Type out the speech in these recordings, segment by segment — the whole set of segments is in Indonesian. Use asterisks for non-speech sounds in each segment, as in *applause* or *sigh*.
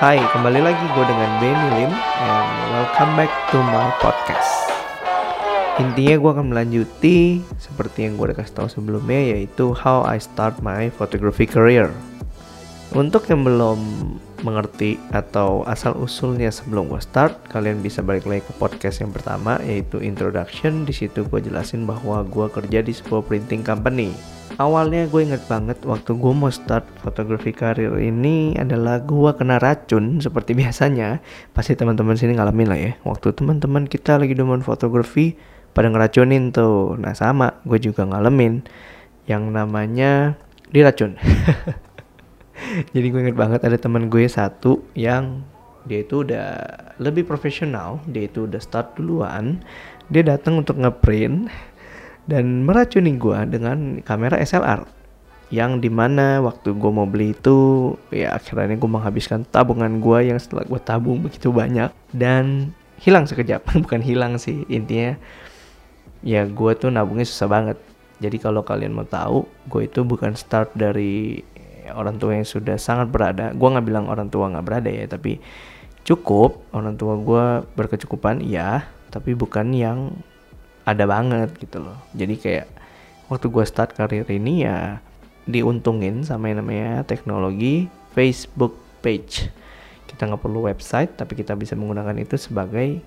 Hai, kembali lagi gue dengan Benny Lim and welcome back to my podcast. Intinya gue akan melanjuti seperti yang gue udah kasih tahu sebelumnya yaitu how I start my photography career. Untuk yang belum mengerti atau asal usulnya sebelum gue start, kalian bisa balik lagi ke podcast yang pertama yaitu introduction. Di situ gue jelasin bahwa gue kerja di sebuah printing company. Awalnya gue inget banget waktu gue mau start fotografi karir ini adalah gue kena racun seperti *laughs* biasanya. Pasti teman-teman sini ngalamin lah ya. Waktu teman-teman kita lagi demen fotografi pada ngeracunin tuh. Nah sama gue juga ngalamin yang namanya diracun *laughs* *laughs* jadi gue inget banget ada teman gue satu yang dia itu udah lebih profesional dia itu udah start duluan dia datang untuk ngeprint dan meracuni gue dengan kamera SLR yang di mana waktu gue mau beli itu ya akhirnya gue menghabiskan tabungan gue yang setelah gue tabung begitu banyak dan hilang sekejap. *laughs* Bukan hilang sih intinya ya gue tuh nabungnya susah banget. Jadi kalau kalian mau tahu gue itu bukan start dari orang tua yang sudah sangat berada gue nggak bilang orang tua nggak berada ya tapi cukup orang tua gue berkecukupan ya tapi bukan yang ada banget gitu loh. Jadi kayak waktu gue start karir ini ya diuntungin sama yang namanya teknologi Facebook page. Kita nggak perlu website tapi kita bisa menggunakan itu sebagai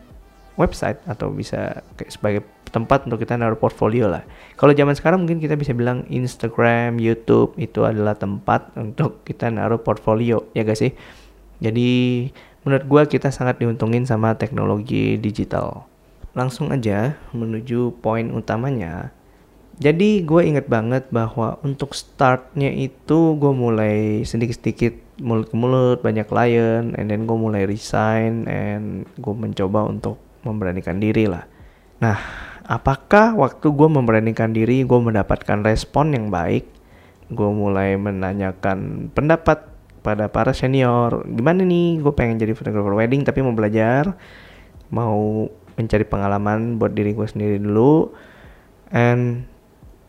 website atau bisa kayak sebagai tempat untuk kita naruh portfolio lah. Kalau zaman sekarang mungkin kita bisa bilang Instagram, YouTube itu adalah tempat untuk kita naruh portfolio ya guys sih. Jadi menurut gue kita sangat diuntungin sama teknologi digital langsung aja menuju poin utamanya. Jadi gue inget banget bahwa untuk startnya itu gue mulai sedikit-sedikit mulut ke mulut banyak klien, and then gue mulai resign, and gue mencoba untuk memberanikan diri lah. Nah, apakah waktu gue memberanikan diri gue mendapatkan respon yang baik? Gue mulai menanyakan pendapat pada para senior, gimana nih gue pengen jadi fotografer wedding tapi mau belajar, mau mencari pengalaman buat diri gue sendiri dulu and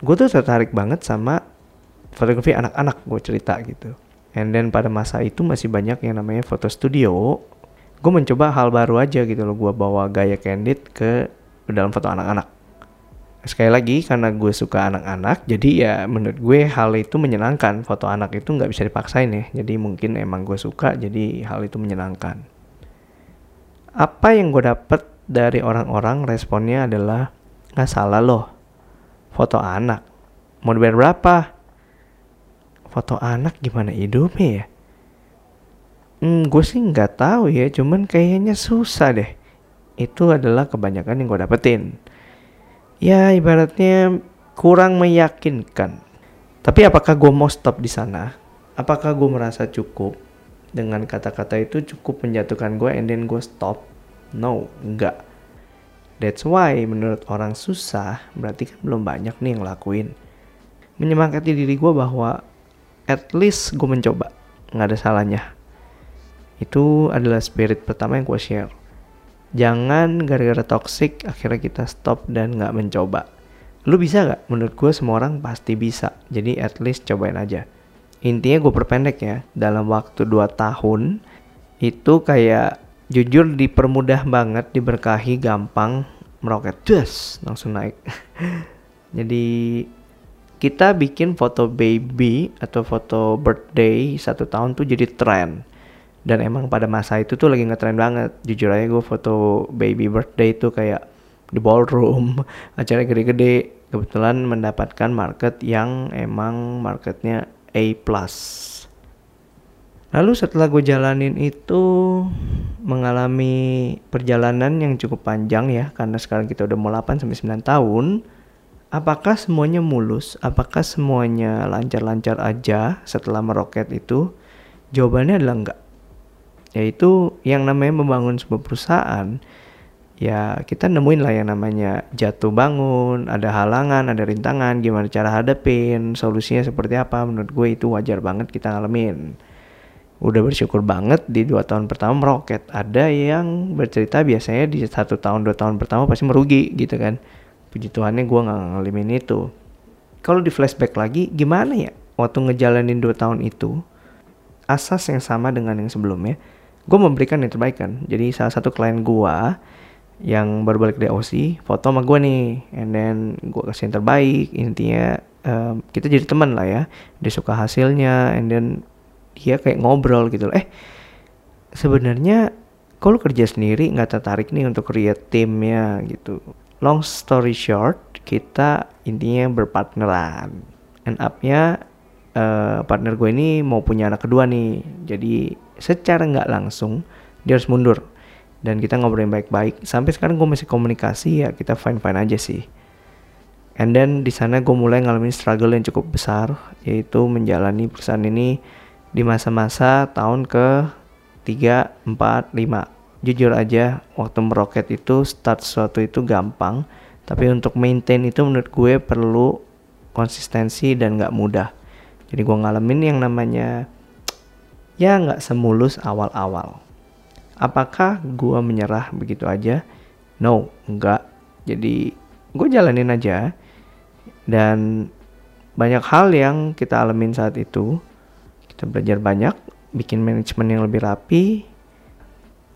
gue tuh tertarik banget sama fotografi anak-anak gue cerita gitu and then pada masa itu masih banyak yang namanya foto studio gue mencoba hal baru aja gitu loh gue bawa gaya candid ke dalam foto anak-anak. Sekali lagi karena gue suka anak-anak jadi ya menurut gue hal itu menyenangkan. Foto anak itu nggak bisa dipaksain ya jadi mungkin emang gue suka jadi hal itu menyenangkan. Apa yang gue dapet dari orang-orang responnya adalah nggak salah loh foto anak. Mau dibayar berapa? Foto anak gimana hidupnya ya hmm, gue sih nggak tahu ya cuman kayaknya susah deh itu adalah kebanyakan yang gue dapetin ya ibaratnya kurang meyakinkan tapi apakah gue mau stop di sana apakah gue merasa cukup dengan kata-kata itu cukup menjatuhkan gue and then gue stop No, enggak. That's why menurut orang susah berarti kan belum banyak nih yang lakuin. Menyemangati diri gue bahwa at least gue mencoba. Nggak ada salahnya. Itu adalah spirit pertama yang gue share. Jangan gara-gara toxic akhirnya kita stop dan nggak mencoba. Lu bisa gak? Menurut gue semua orang pasti bisa. Jadi at least cobain aja. Intinya gue perpendek ya. Dalam waktu 2 tahun itu kayak jujur dipermudah banget diberkahi gampang meroket just langsung naik *laughs* jadi kita bikin foto baby atau foto birthday satu tahun tuh jadi tren dan emang pada masa itu tuh lagi ngetren banget jujur aja gue foto baby birthday itu kayak di ballroom *laughs* acara gede-gede kebetulan mendapatkan market yang emang marketnya A plus Lalu setelah gue jalanin itu mengalami perjalanan yang cukup panjang ya karena sekarang kita udah mau 8 sampai 9 tahun. Apakah semuanya mulus? Apakah semuanya lancar-lancar aja setelah meroket itu? Jawabannya adalah enggak. Yaitu yang namanya membangun sebuah perusahaan ya kita nemuin lah yang namanya jatuh bangun, ada halangan, ada rintangan, gimana cara hadapin, solusinya seperti apa, menurut gue itu wajar banget kita ngalamin. Udah bersyukur banget di dua tahun pertama meroket. Ada yang bercerita biasanya di satu tahun dua tahun pertama pasti merugi gitu kan. Puji Tuhannya gue nggak ngalamin itu. Kalau di flashback lagi gimana ya waktu ngejalanin dua tahun itu? Asas yang sama dengan yang sebelumnya gue memberikan yang terbaik kan. Jadi salah satu klien gue yang baru balik dari OC foto sama gue nih. And then gue kasih yang terbaik. Intinya um, kita jadi teman lah ya. Dia suka hasilnya. And then dia kayak ngobrol gitu. Eh sebenarnya kalau kerja sendiri nggak tertarik nih untuk create timnya gitu? Long story short kita intinya berpartneran. End upnya uh, partner gue ini mau punya anak kedua nih. Jadi secara nggak langsung dia harus mundur. Dan kita ngobrolin baik-baik. Sampai sekarang gue masih komunikasi ya kita fine fine aja sih. And then di sana gue mulai ngalamin struggle yang cukup besar yaitu menjalani perusahaan ini di masa-masa tahun ke 3, 4, 5 jujur aja waktu meroket itu start sesuatu itu gampang. Tapi untuk maintain itu menurut gue perlu konsistensi dan gak mudah. Jadi gue ngalamin yang namanya ya nggak semulus awal-awal Apakah gue menyerah begitu aja? No, enggak. Jadi gue jalanin aja. Dan banyak hal yang kita alamin saat itu. Kita belajar banyak, bikin manajemen yang lebih rapi.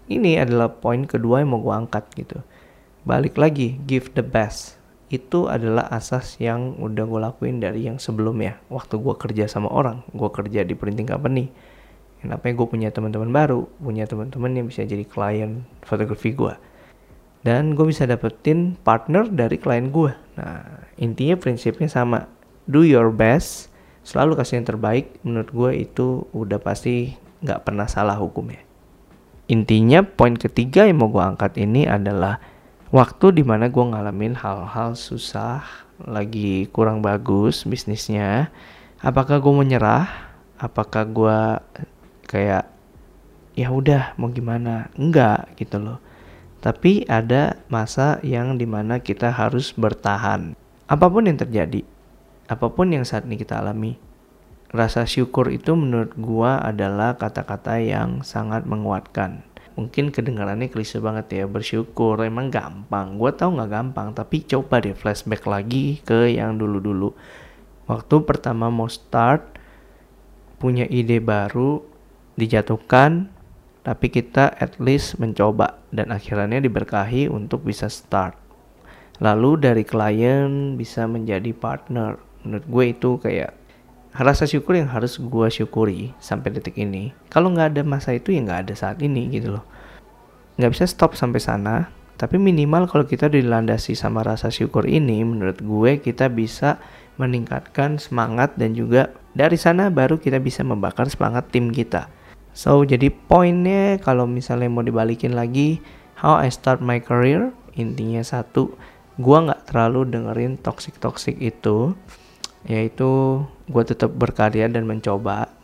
Ini adalah poin kedua yang mau gue angkat gitu. Balik lagi, give the best. Itu adalah asas yang udah gue lakuin dari yang sebelumnya. Waktu gue kerja sama orang, gue kerja di printing company kenapa gue punya teman-teman baru punya teman-teman yang bisa jadi klien fotografi gue dan gue bisa dapetin partner dari klien gue nah intinya prinsipnya sama. Do your best selalu kasih yang terbaik. Menurut gue itu udah pasti nggak pernah salah hukumnya. Intinya poin ketiga yang mau gue angkat ini adalah waktu di mana gue ngalamin hal-hal susah lagi kurang bagus bisnisnya. Apakah gue menyerah apakah gue kayak ya udah mau gimana? Enggak gitu loh. Tapi ada masa yang di mana kita harus bertahan. Apa pun yang terjadi apa pun yang saat ini kita alami rasa syukur itu menurut gua adalah kata-kata yang sangat menguatkan. Mungkin kedengarannya klise banget ya bersyukur. Emang gampang. Gua tahu nggak gampang tapi coba deh flashback lagi ke yang dulu-dulu. Waktu pertama mau start punya ide baru dijatuhkan tapi kita at least mencoba dan akhirnya diberkahi untuk bisa start. Lalu dari klien bisa menjadi partner. Menurut gue itu kayak rasa syukur yang harus gue syukuri sampai detik ini. Kalau nggak ada masa itu ya nggak ada saat ini gitu loh. Nggak bisa stop sampai sana tapi minimal kalau kita dilandasi sama rasa syukur ini menurut gue kita bisa meningkatkan semangat dan juga dari sana baru kita bisa membakar semangat tim kita So jadi poinnya kalau misalnya mau dibalikin lagi how I start my career intinya satu gua nggak terlalu dengerin toxic toxic itu yaitu gua tetap berkarya dan mencoba.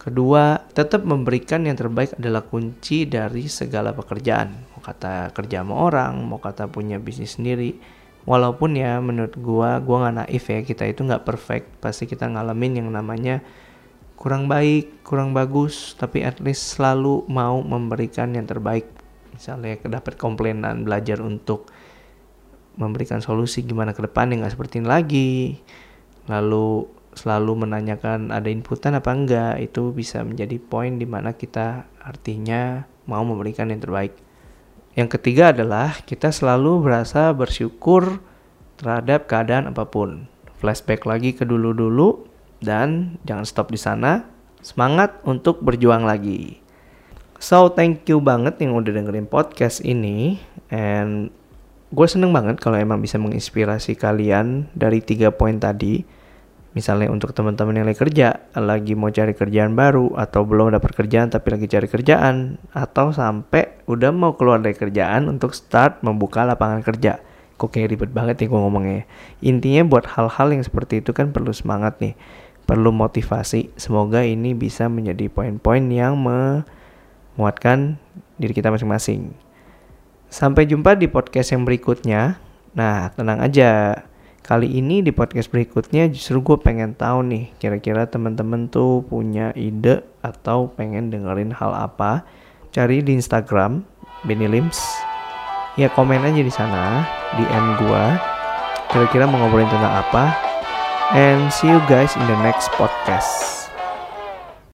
Kedua tetap memberikan yang terbaik adalah kunci dari segala pekerjaan. Mau kata kerja sama orang mau kata punya bisnis sendiri. Walaupun ya menurut gua gua nggak naif ya kita itu nggak perfect. Pasti kita ngalamin yang namanya kurang baik, kurang bagus, tapi at least selalu mau memberikan yang terbaik. Misalnya dapat komplainan, belajar untuk memberikan solusi gimana ke depan yang nggak seperti ini lagi. Lalu selalu menanyakan ada inputan apa enggak, itu bisa menjadi poin di mana kita artinya mau memberikan yang terbaik. Yang ketiga adalah kita selalu berasa bersyukur terhadap keadaan apa pun. Flashback lagi ke dulu-dulu, dan jangan stop di sana. Semangat untuk berjuang lagi. So, thank you banget yang udah dengerin podcast ini. And gue seneng banget kalau emang bisa menginspirasi kalian dari tiga poin tadi. Misalnya untuk teman-teman yang lagi kerja, lagi mau cari kerjaan baru, atau belum dapat kerjaan tapi lagi cari kerjaan, atau sampai udah mau keluar dari kerjaan untuk start membuka lapangan kerja. Kok kayak ribet banget nih gue ngomongnya. Intinya buat hal-hal yang seperti itu kan perlu semangat nih perlu motivasi. Semoga ini bisa menjadi poin-poin yang menguatkan diri kita masing-masing. Sampai jumpa di podcast yang berikutnya. Nah, tenang aja. Kali ini di podcast berikutnya justru gue pengen tahu nih, kira-kira teman-teman tuh punya ide atau pengen dengerin hal apa. Cari di Instagram, Benny Lims. Ya komen aja di sana, DM gue. Kira-kira mau ngobrolin tentang apa, and see you guys in the next podcast.